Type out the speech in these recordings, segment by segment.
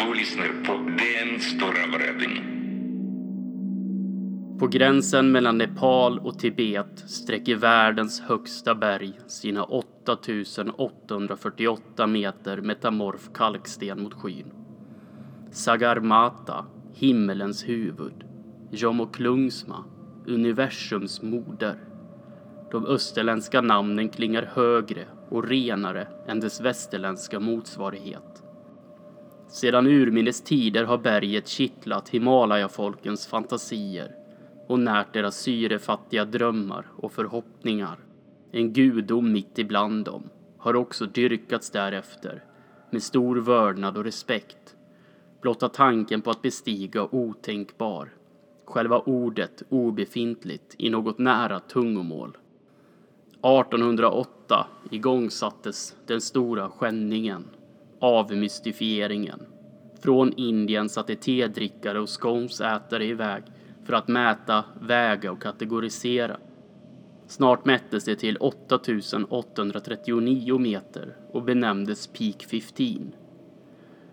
Du lyssnar på Den stora världen. På gränsen mellan Nepal och Tibet sträcker världens högsta berg sina 8848 meter metamorf kalksten mot skyn. Sagarmata, himmelens huvud. Jomoklungsma, universums moder. De österländska namnen klingar högre och renare än dess västerländska motsvarighet. Sedan urminnes tider har berget kittlat Himalaya-folkens fantasier och närt deras syrefattiga drömmar och förhoppningar. En gudom mitt ibland dem har också dyrkats därefter med stor vördnad och respekt. Blotta tanken på att bestiga otänkbar. Själva ordet obefintligt i något nära tungomål. 1808 igångsattes den stora skändningen, avmystifieringen. Från Indien satte tedrickare och sconesätare iväg för att mäta, väga och kategorisera. Snart mättes det till 8839 meter och benämndes Peak 15.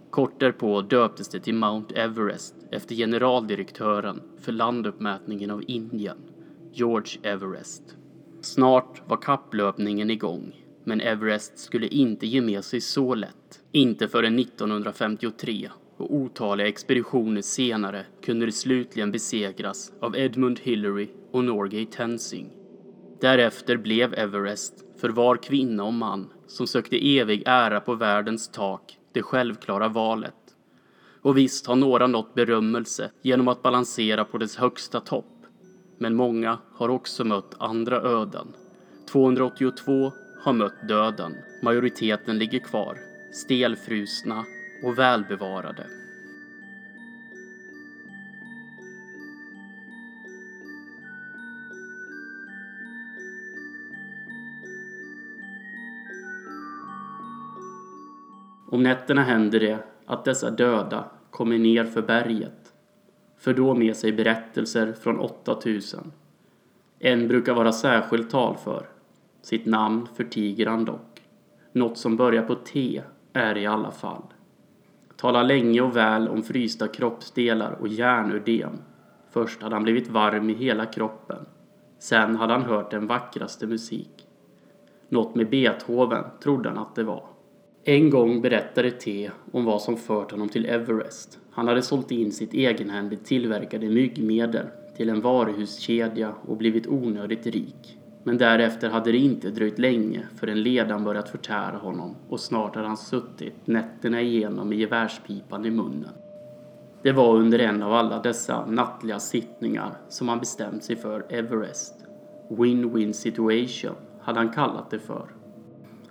Kort därpå döptes det till Mount Everest efter generaldirektören för landuppmätningen av Indien, George Everest. Snart var kapplöpningen igång, men Everest skulle inte ge med sig så lätt. Inte förrän 1953 och otaliga expeditioner senare kunde det slutligen besegras av Edmund Hillary och Norgay Tenzing. Därefter blev Everest för var kvinna och man som sökte evig ära på världens tak det självklara valet. Och visst har några nått berömmelse genom att balansera på dess högsta topp. Men många har också mött andra öden. 282 har mött döden. Majoriteten ligger kvar, stelfrusna och välbevarade. Om nätterna händer det att dessa döda kommer ner för berget, för då med sig berättelser från 8000. En brukar vara särskilt talför, sitt namn förtiger han dock. Något som börjar på T är i alla fall. Talar länge och väl om frysta kroppsdelar och järnödem. Först hade han blivit varm i hela kroppen. Sen hade han hört den vackraste musik. Något med Beethoven trodde han att det var. En gång berättade T om vad som fört honom till Everest. Han hade sålt in sitt egenhändigt tillverkade myggmedel till en varuhuskedja och blivit onödigt rik. Men därefter hade det inte dröjt länge förrän ledan börjat förtära honom och snart hade han suttit nätterna igenom med gevärspipan i munnen. Det var under en av alla dessa nattliga sittningar som han bestämt sig för Everest. Win-win situation hade han kallat det för.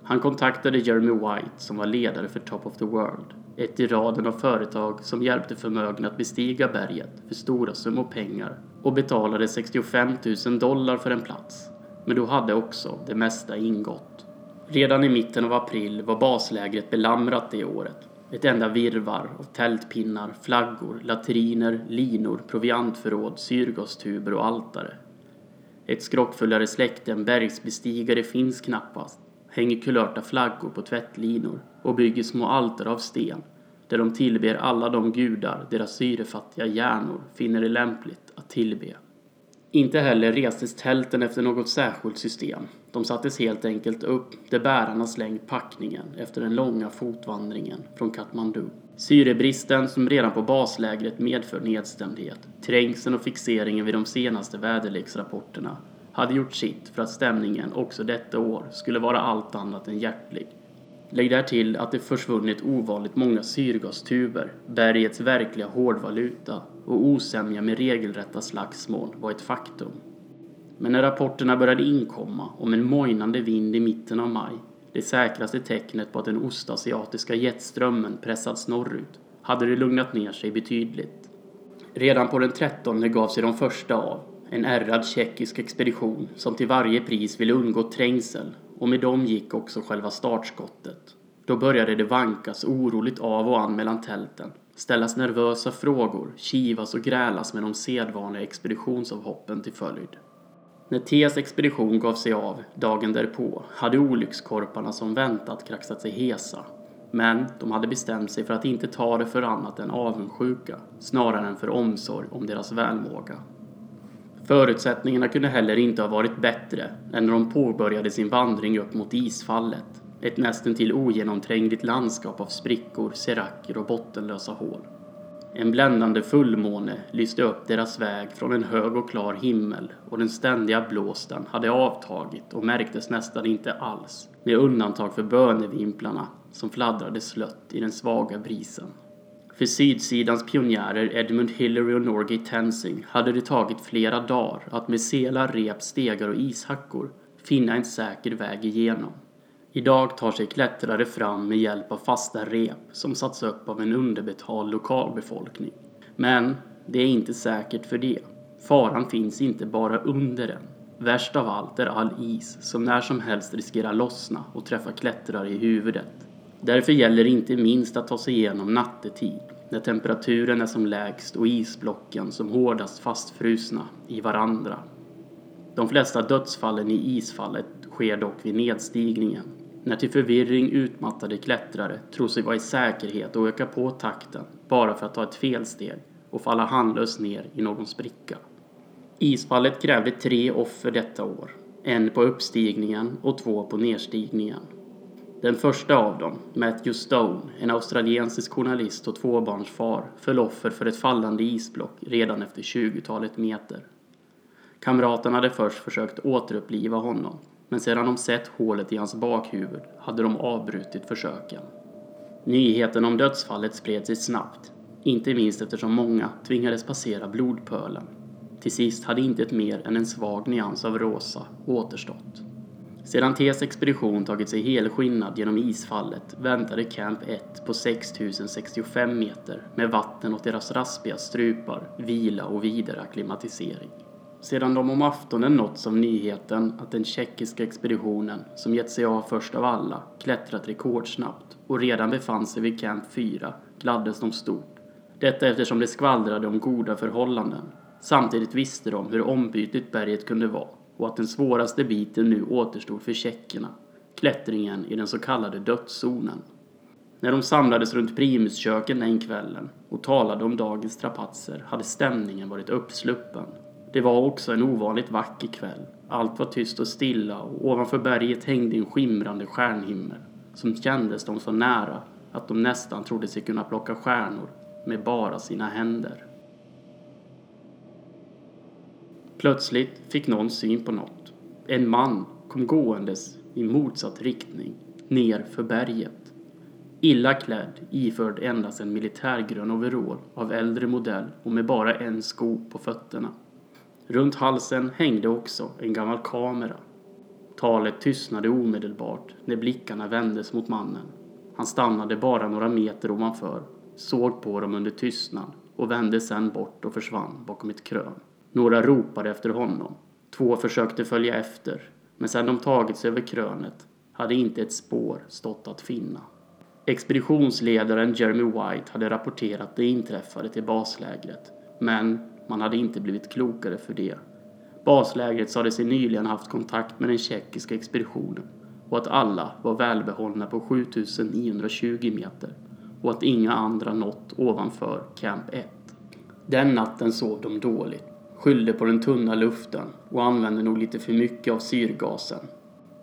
Han kontaktade Jeremy White som var ledare för Top of the World. Ett i raden av företag som hjälpte förmögna att bestiga berget för stora summor pengar och betalade 65 000 dollar för en plats. Men då hade också det mesta ingått. Redan i mitten av april var baslägret belamrat det året. Ett enda virvar av tältpinnar, flaggor, latriner, linor, proviantförråd, syrgastuber och altare. Ett skrockfullare släkte än bergsbestigare finns knappast hänger kulörta flaggor på tvättlinor och bygger små altare av sten där de tillber alla de gudar deras syrefattiga hjärnor finner det lämpligt att tillbe. Inte heller restes tälten efter något särskilt system. De sattes helt enkelt upp där bärarna slängt packningen efter den långa fotvandringen från Katmandu. Syrebristen som redan på baslägret medför nedstämdhet, trängseln och fixeringen vid de senaste väderleksrapporterna hade gjort sitt för att stämningen också detta år skulle vara allt annat än hjärtlig. Lägg därtill att det försvunnit ovanligt många syrgastuber, bergets verkliga hårdvaluta och osämja med regelrätta slagsmål var ett faktum. Men när rapporterna började inkomma om en mojnande vind i mitten av maj, det säkraste tecknet på att den ostasiatiska jetströmmen pressats norrut, hade det lugnat ner sig betydligt. Redan på den 13 gav sig de första av en ärrad tjeckisk expedition som till varje pris ville undgå trängsel och med dem gick också själva startskottet. Då började det vankas oroligt av och an mellan tälten, ställas nervösa frågor, kivas och grälas med de sedvanliga expeditionsavhoppen till följd. När Ts expedition gav sig av dagen därpå hade olyckskorparna som väntat kraxat sig hesa. Men de hade bestämt sig för att inte ta det för annat än avundsjuka snarare än för omsorg om deras välmåga. Förutsättningarna kunde heller inte ha varit bättre än när de påbörjade sin vandring upp mot isfallet. Ett nästintill ogenomträngligt landskap av sprickor, seracker och bottenlösa hål. En bländande fullmåne lyste upp deras väg från en hög och klar himmel och den ständiga blåsten hade avtagit och märktes nästan inte alls med undantag för bönevimplarna som fladdrade slött i den svaga brisen. För sydsidans pionjärer Edmund Hillary och Norgay Tensing hade det tagit flera dagar att med selar, rep, stegar och ishackor finna en säker väg igenom. Idag tar sig klättrare fram med hjälp av fasta rep som satts upp av en underbetald lokalbefolkning. Men det är inte säkert för det. Faran finns inte bara under den. Värst av allt är all is som när som helst riskerar lossna och träffa klättrare i huvudet. Därför gäller det inte minst att ta sig igenom nattetid när temperaturen är som lägst och isblocken som hårdast fastfrusna i varandra. De flesta dödsfallen i isfallet sker dock vid nedstigningen när till förvirring utmattade klättrare tror sig vara i säkerhet och öka på takten bara för att ta ett felsteg och falla handlöst ner i någon spricka. Isfallet krävde tre offer detta år. En på uppstigningen och två på nedstigningen. Den första av dem, Matthew Stone, en australiensisk journalist och tvåbarnsfar, föll offer för ett fallande isblock redan efter 20-talet meter. Kamraterna hade först försökt återuppliva honom, men sedan de sett hålet i hans bakhuvud hade de avbrutit försöken. Nyheten om dödsfallet spred sig snabbt, inte minst eftersom många tvingades passera blodpölen. Till sist hade inte ett mer än en svag nyans av rosa återstått. Sedan Ts expedition tagit sig helskinnad genom isfallet väntade Camp 1 på 6065 meter med vatten åt deras raspiga strupar, vila och vidare akklimatisering. Sedan de om aftonen nåtts av nyheten att den tjeckiska expeditionen, som gett sig av först av alla, klättrat rekordsnabbt och redan befann sig vid Camp 4 gladdes de stort. Detta eftersom det skvallrade om goda förhållanden. Samtidigt visste de hur ombytligt berget kunde vara och att den svåraste biten nu återstod för tjeckerna, klättringen i den så kallade dödszonen. När de samlades runt primusköken den kvällen och talade om dagens strapatser hade stämningen varit uppsluppen. Det var också en ovanligt vacker kväll. Allt var tyst och stilla och ovanför berget hängde en skimrande stjärnhimmel som kändes dem så nära att de nästan trodde sig kunna plocka stjärnor med bara sina händer. Plötsligt fick någon syn på något. En man kom gåendes i motsatt riktning, ner för berget. Illa klädd, iförd endast en militärgrön overall av äldre modell och med bara en sko på fötterna. Runt halsen hängde också en gammal kamera. Talet tystnade omedelbart när blickarna vändes mot mannen. Han stannade bara några meter ovanför, såg på dem under tystnad och vände sedan bort och försvann bakom ett krön. Några ropade efter honom. Två försökte följa efter, men sedan de tagits över krönet hade inte ett spår stått att finna. Expeditionsledaren Jeremy White hade rapporterat det inträffade till baslägret, men man hade inte blivit klokare för det. Baslägret sade sig nyligen haft kontakt med den tjeckiska expeditionen och att alla var välbehållna på 7920 meter och att inga andra nått ovanför Camp 1. Den natten sov de dåligt, skyllde på den tunna luften och använde nog lite för mycket av syrgasen.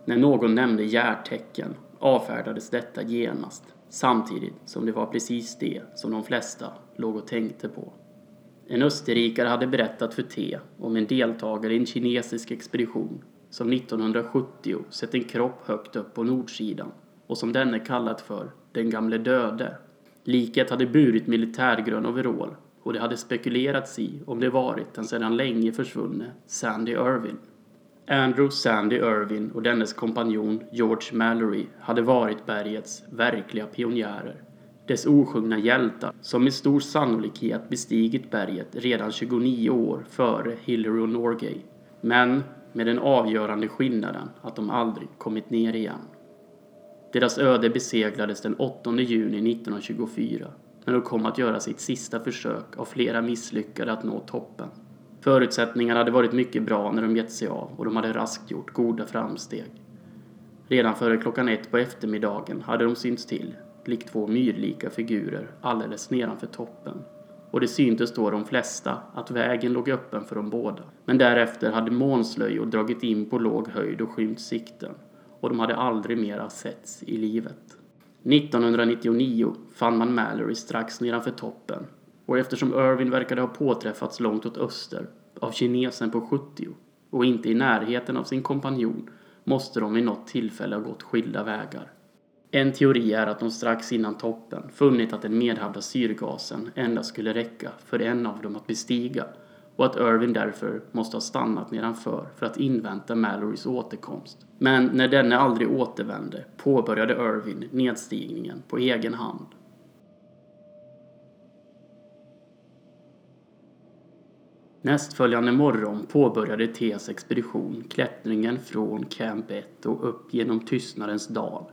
När någon nämnde järtecken avfärdades detta genast samtidigt som det var precis det som de flesta låg och tänkte på. En österrikare hade berättat för T om en deltagare i en kinesisk expedition som 1970 sett en kropp högt upp på nordsidan och som denne kallat för den gamle döde. Liket hade burit militärgrön overall och det hade spekulerats i om det varit den sedan länge försvunne Sandy Irvin. Andrew Sandy Irvin och dennes kompanjon George Mallory hade varit bergets verkliga pionjärer dess osjungna hjältar som med stor sannolikhet bestigit berget redan 29 år före Hillary och Norgay. Men med den avgörande skillnaden att de aldrig kommit ner igen. Deras öde beseglades den 8 juni 1924 när de kom att göra sitt sista försök av flera misslyckade att nå toppen. Förutsättningarna hade varit mycket bra när de gett sig av och de hade raskt gjort goda framsteg. Redan före klockan ett på eftermiddagen hade de synts till likt två myrlika figurer alldeles nedanför toppen. Och det syntes då de flesta att vägen låg öppen för de båda. Men därefter hade månslöjor dragit in på låg höjd och skymt sikten och de hade aldrig mera setts i livet. 1999 fann man Mallory strax nedanför toppen och eftersom Irwin verkade ha påträffats långt åt öster av kinesen på 70 och inte i närheten av sin kompanjon måste de vid något tillfälle ha gått skilda vägar. En teori är att de strax innan toppen funnit att den medhavda syrgasen endast skulle räcka för en av dem att bestiga och att Irwin därför måste ha stannat nedanför för att invänta Mallorys återkomst. Men när denne aldrig återvände påbörjade Irwin nedstigningen på egen hand. Nästföljande morgon påbörjade Ts expedition klättringen från Camp 1 och upp genom Tystnadens dal.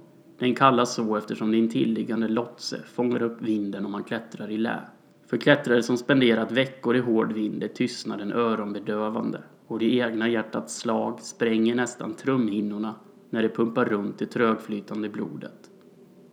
Den kallas så eftersom det intilliggande Lotse fångar upp vinden om man klättrar i lä. För klättrare som spenderat veckor i hård vind är tystnaden öronbedövande och det egna hjärtats slag spränger nästan trumhinnorna när det pumpar runt det trögflytande blodet.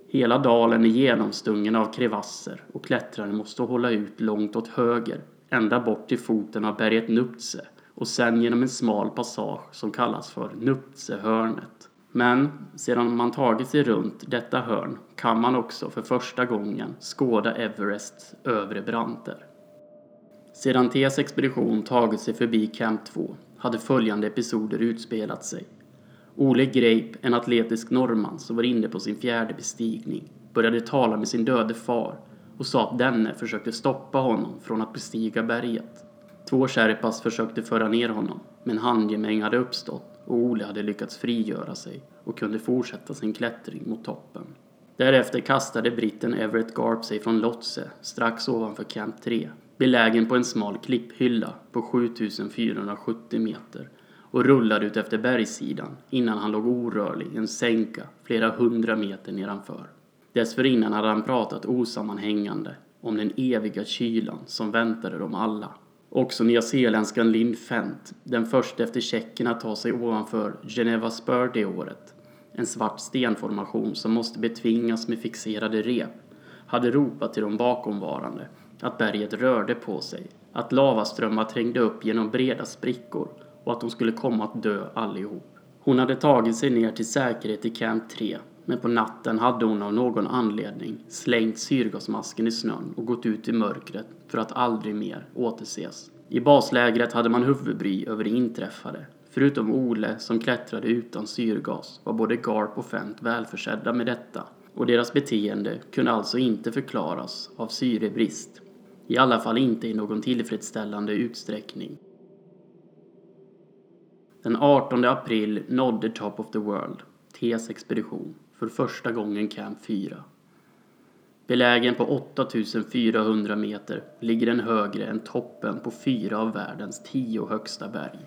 Hela dalen är genomstungen av krevasser och klättraren måste hålla ut långt åt höger, ända bort till foten av berget Nuptse och sen genom en smal passage som kallas för Nuptsehörnet. Men sedan man tagit sig runt detta hörn kan man också för första gången skåda Everests övre branter. Sedan Ts expedition tagit sig förbi Camp 2 hade följande episoder utspelat sig. Ole Greip, en atletisk norrman som var inne på sin fjärde bestigning, började tala med sin döde far och sa att denne försökte stoppa honom från att bestiga berget. Två Sherpas försökte föra ner honom, men handgemäng hade uppstått och Ole hade lyckats frigöra sig och kunde fortsätta sin klättring mot toppen. Därefter kastade britten Everett Garp sig från Lotse strax ovanför Camp 3, belägen på en smal klipphylla på 7470 meter och rullade ut efter bergssidan innan han låg orörlig i en sänka flera hundra meter nedanför. Dessförinnan hade han pratat osammanhängande om den eviga kylan som väntade dem alla Också nyzeeländskan Lynn Fent, den första efter Tjeckien att ta sig ovanför Geneva Spur det året, en svart stenformation som måste betvingas med fixerade rep, hade ropat till de bakomvarande att berget rörde på sig, att lavaströmmar trängde upp genom breda sprickor och att de skulle komma att dö allihop. Hon hade tagit sig ner till säkerhet i Camp 3 men på natten hade hon av någon anledning slängt syrgasmasken i snön och gått ut i mörkret för att aldrig mer återses. I baslägret hade man huvudbry över det inträffade. Förutom Ole som klättrade utan syrgas var både Garp och Fent välförsedda med detta och deras beteende kunde alltså inte förklaras av syrebrist. I alla fall inte i någon tillfredsställande utsträckning. Den 18 april nådde Top of the World, Ts expedition, för första gången Camp 4. Belägen på 8400 meter ligger den högre än toppen på fyra av världens tio högsta berg.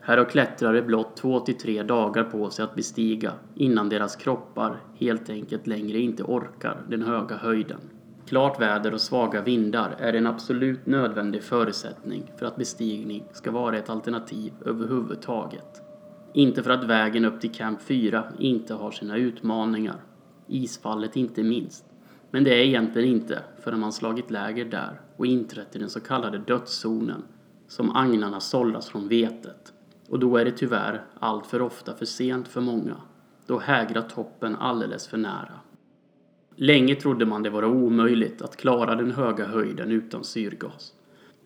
Här har klättrare blott två till tre dagar på sig att bestiga innan deras kroppar helt enkelt längre inte orkar den höga höjden. Klart väder och svaga vindar är en absolut nödvändig förutsättning för att bestigning ska vara ett alternativ överhuvudtaget. Inte för att vägen upp till Camp 4 inte har sina utmaningar. Isfallet inte minst. Men det är egentligen inte förrän man slagit läger där och inträtt i den så kallade dödszonen som agnarna sållas från vetet. Och då är det tyvärr allt för ofta för sent för många. Då hägrar toppen alldeles för nära. Länge trodde man det vara omöjligt att klara den höga höjden utan syrgas.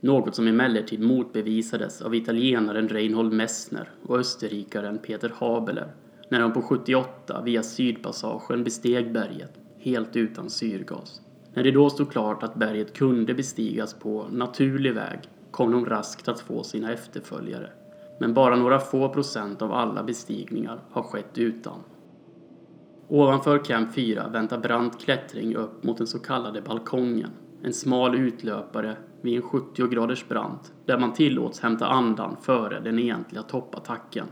Något som emellertid motbevisades av italienaren Reinhold Messner och österrikaren Peter Habeler när de på 78 via Sydpassagen besteg berget helt utan syrgas. När det då stod klart att berget kunde bestigas på naturlig väg kom de raskt att få sina efterföljare. Men bara några få procent av alla bestigningar har skett utan. Ovanför Camp 4 väntar brant klättring upp mot den så kallade balkongen. En smal utlöpare vid en 70 graders brant där man tillåts hämta andan före den egentliga toppattacken.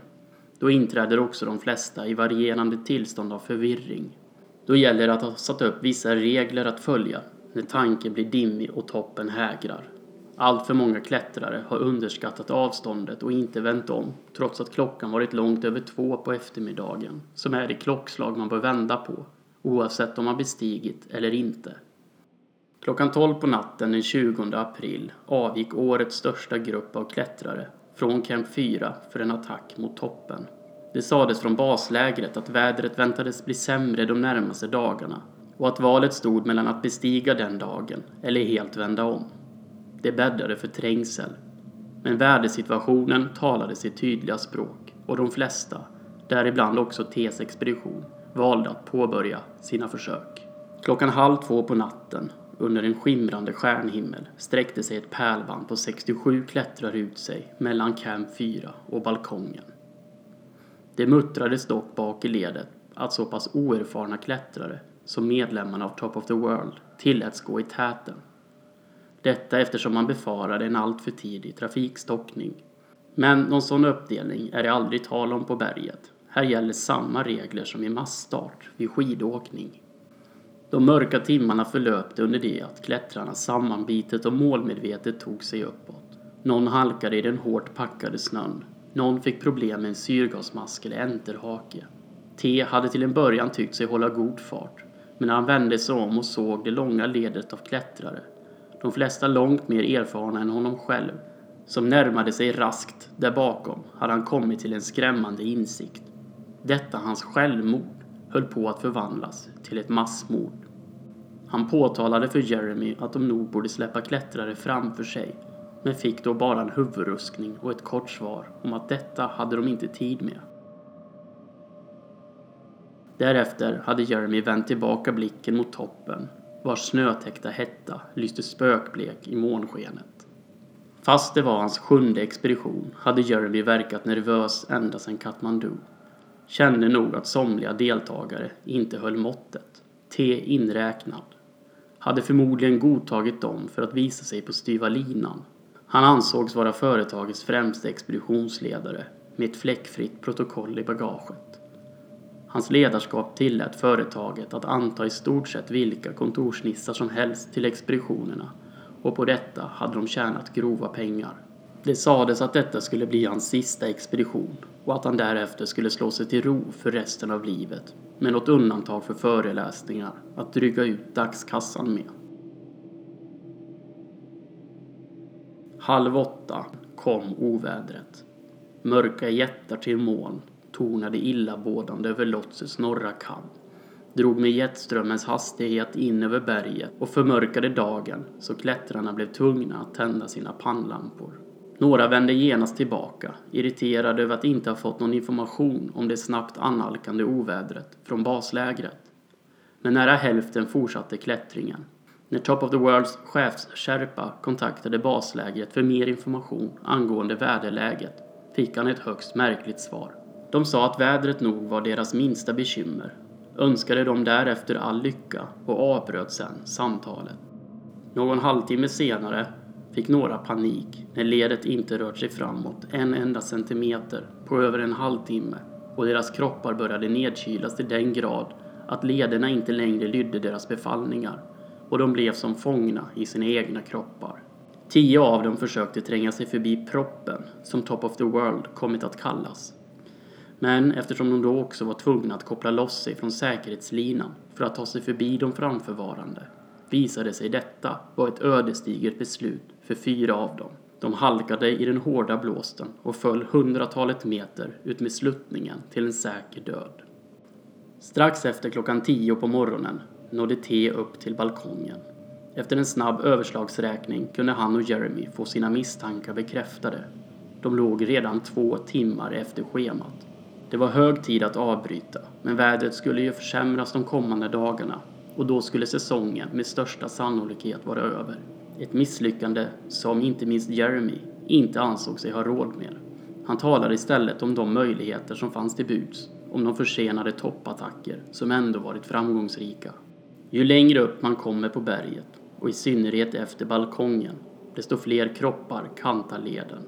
Då inträder också de flesta i varierande tillstånd av förvirring. Då gäller det att ha satt upp vissa regler att följa när tanken blir dimmig och toppen hägrar. Allt för många klättrare har underskattat avståndet och inte vänt om trots att klockan varit långt över två på eftermiddagen som är det klockslag man bör vända på oavsett om man bestigit eller inte. Klockan 12 på natten den 20 april avgick årets största grupp av klättrare från Camp 4 för en attack mot toppen. Det sades från baslägret att vädret väntades bli sämre de närmaste dagarna och att valet stod mellan att bestiga den dagen eller helt vända om. Det bäddade för trängsel. Men vädersituationen talade sitt tydliga språk och de flesta, däribland också T's expedition, valde att påbörja sina försök. Klockan halv två på natten, under en skimrande stjärnhimmel, sträckte sig ett pärlband på 67 klättrare ut sig mellan Camp 4 och balkongen. Det muttrades dock bak i ledet att så pass oerfarna klättrare som medlemmarna av Top of the World tilläts gå i täten. Detta eftersom man befarade en alltför tidig trafikstockning. Men någon sån uppdelning är det aldrig tal om på berget. Här gäller samma regler som i massstart vid skidåkning. De mörka timmarna förlöpte under det att klättrarna sammanbitet och målmedvetet tog sig uppåt. Någon halkade i den hårt packade snön. Någon fick problem med en syrgasmask eller enterhake. T hade till en början tyckt sig hålla god fart. Men när han vände sig om och såg det långa ledet av klättrare, de flesta långt mer erfarna än honom själv, som närmade sig raskt där bakom hade han kommit till en skrämmande insikt. Detta hans självmord höll på att förvandlas till ett massmord. Han påtalade för Jeremy att de nog borde släppa klättrare framför sig men fick då bara en huvudruskning och ett kort svar om att detta hade de inte tid med. Därefter hade Jeremy vänt tillbaka blicken mot toppen vars snötäckta hetta lyste spökblek i månskenet. Fast det var hans sjunde expedition hade Jeremy verkat nervös ända sedan Katmandu. Kände nog att somliga deltagare inte höll måttet, T inräknad. Hade förmodligen godtagit dem för att visa sig på styva linan. Han ansågs vara företagets främste expeditionsledare med ett fläckfritt protokoll i bagaget. Hans ledarskap tillät företaget att anta i stort sett vilka kontorsnissar som helst till expeditionerna och på detta hade de tjänat grova pengar. Det sades att detta skulle bli hans sista expedition och att han därefter skulle slå sig till ro för resten av livet med något undantag för föreläsningar att dryga ut dagskassan med. Halv åtta kom ovädret. Mörka jättar till moln tornade illabådande över Lotses norra kam, drog med jetströmmens hastighet in över berget och förmörkade dagen så klättrarna blev tvungna att tända sina pannlampor. Några vände genast tillbaka, irriterade över att inte ha fått någon information om det snabbt annalkande ovädret från baslägret. Men nära hälften fortsatte klättringen. När Top of the Worlds chefskärpa kontaktade baslägret för mer information angående väderläget fick han ett högst märkligt svar. De sa att vädret nog var deras minsta bekymmer, önskade dem därefter all lycka och avbröt sen samtalet. Någon halvtimme senare fick några panik när ledet inte rört sig framåt en enda centimeter på över en halvtimme och deras kroppar började nedkylas till den grad att lederna inte längre lydde deras befallningar och de blev som fångna i sina egna kroppar. Tio av dem försökte tränga sig förbi proppen, som Top of the World kommit att kallas, men eftersom de då också var tvungna att koppla loss sig från säkerhetslinan för att ta sig förbi de framförvarande visade sig detta vara ett ödesdigert beslut för fyra av dem. De halkade i den hårda blåsten och föll hundratalet meter ut med sluttningen till en säker död. Strax efter klockan tio på morgonen nådde T upp till balkongen. Efter en snabb överslagsräkning kunde han och Jeremy få sina misstankar bekräftade. De låg redan två timmar efter schemat det var hög tid att avbryta, men vädret skulle ju försämras de kommande dagarna och då skulle säsongen med största sannolikhet vara över. Ett misslyckande som inte minst Jeremy inte ansåg sig ha råd med. Han talade istället om de möjligheter som fanns till buds, om de försenade toppattacker som ändå varit framgångsrika. Ju längre upp man kommer på berget, och i synnerhet efter balkongen, desto fler kroppar kantar leden.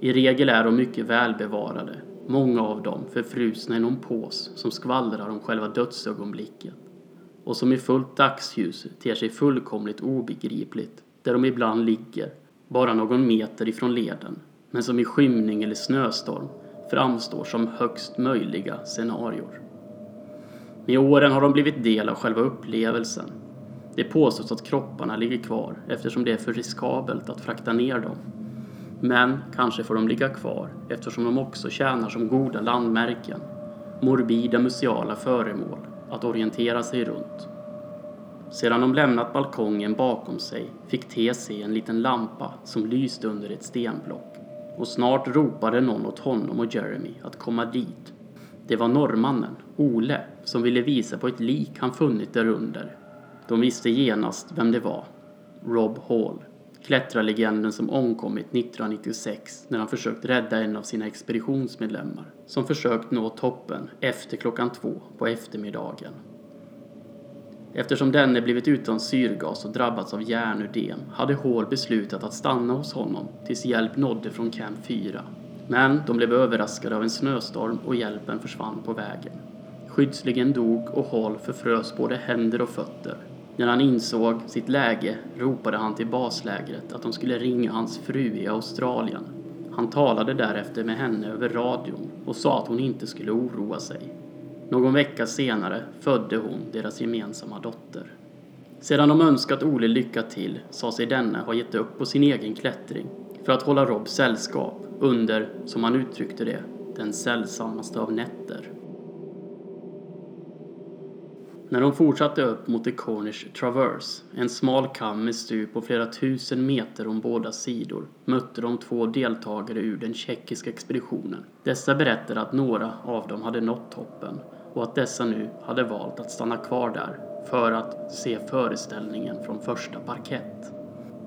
I regel är de mycket välbevarade Många av dem förfrusna i någon pås som skvallrar om själva dödsögonblicket och som i fullt dagsljus ter sig fullkomligt obegripligt där de ibland ligger bara någon meter ifrån leden men som i skymning eller snöstorm framstår som högst möjliga scenarior. Med åren har de blivit del av själva upplevelsen. Det påstås att kropparna ligger kvar eftersom det är för riskabelt att frakta ner dem. Men kanske får de ligga kvar eftersom de också tjänar som goda landmärken, morbida museala föremål att orientera sig runt. Sedan de lämnat balkongen bakom sig fick T se en liten lampa som lyste under ett stenblock och snart ropade någon åt honom och Jeremy att komma dit. Det var norrmannen, Ole, som ville visa på ett lik han funnit där under. De visste genast vem det var. Rob Hall, klättrarlegenden som omkommit 1996 när han försökt rädda en av sina expeditionsmedlemmar som försökt nå toppen efter klockan två på eftermiddagen. Eftersom denne blivit utan syrgas och drabbats av hjärnödem hade Hall beslutat att stanna hos honom tills hjälp nådde från Camp 4. Men de blev överraskade av en snöstorm och hjälpen försvann på vägen. Skyddsligen dog och Hall förfrös både händer och fötter. När han insåg sitt läge ropade han till baslägret att de skulle ringa hans fru i Australien. Han talade därefter med henne över radion och sa att hon inte skulle oroa sig. Någon vecka senare födde hon deras gemensamma dotter. Sedan de önskat Ole lycka till sa sig denne ha gett upp på sin egen klättring för att hålla Rob sällskap under, som han uttryckte det, den sällsammaste av nätter. När de fortsatte upp mot The Cornish Traverse, en smal kam med stup på flera tusen meter om båda sidor, mötte de två deltagare ur den tjeckiska expeditionen. Dessa berättade att några av dem hade nått toppen och att dessa nu hade valt att stanna kvar där för att se föreställningen från första parkett.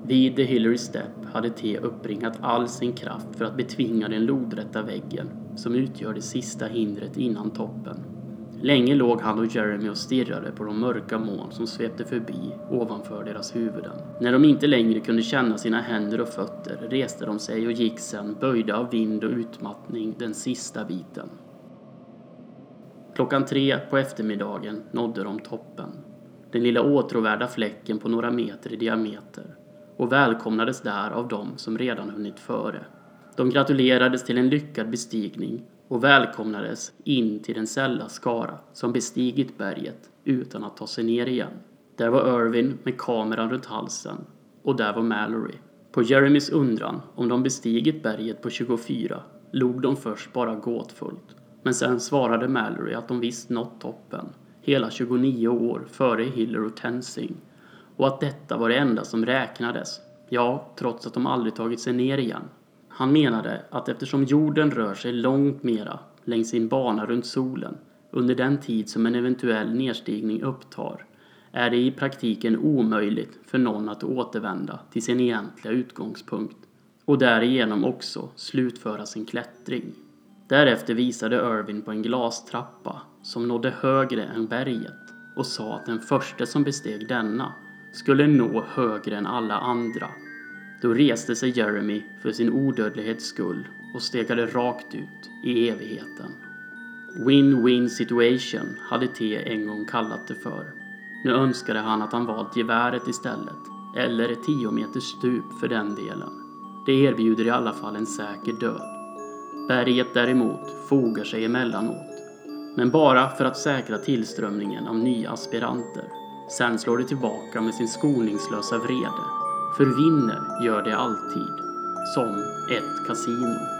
Vid The Hillary Step hade T uppbringat all sin kraft för att betvinga den lodrätta väggen som utgör det sista hindret innan toppen. Länge låg han och Jeremy och stirrade på de mörka moln som svepte förbi ovanför deras huvuden. När de inte längre kunde känna sina händer och fötter reste de sig och gick sen, böjda av vind och utmattning, den sista biten. Klockan tre på eftermiddagen nådde de toppen. Den lilla åtråvärda fläcken på några meter i diameter och välkomnades där av dem som redan hunnit före. De gratulerades till en lyckad bestigning och välkomnades in till den sälla skara som bestigit berget utan att ta sig ner igen. Där var Irvin med kameran runt halsen och där var Mallory. På Jeremys undran om de bestigit berget på 24 log de först bara gåtfullt. Men sen svarade Mallory att de visst nått toppen, hela 29 år före Hiller och Tenzing. Och att detta var det enda som räknades, ja, trots att de aldrig tagit sig ner igen. Han menade att eftersom jorden rör sig långt mera längs sin bana runt solen under den tid som en eventuell nedstigning upptar är det i praktiken omöjligt för någon att återvända till sin egentliga utgångspunkt och därigenom också slutföra sin klättring. Därefter visade Irwin på en glastrappa som nådde högre än berget och sa att den första som besteg denna skulle nå högre än alla andra. Då reste sig Jeremy för sin odödlighets skull och stegade rakt ut i evigheten. Win-win situation hade T en gång kallat det för. Nu önskade han att han valt geväret istället, eller ett 10 meters stup för den delen. Det erbjuder i alla fall en säker död. Berget däremot fogar sig emellanåt, men bara för att säkra tillströmningen av nya aspiranter. Sen slår det tillbaka med sin skoningslösa vrede. För vinner gör det alltid, som ett kasino.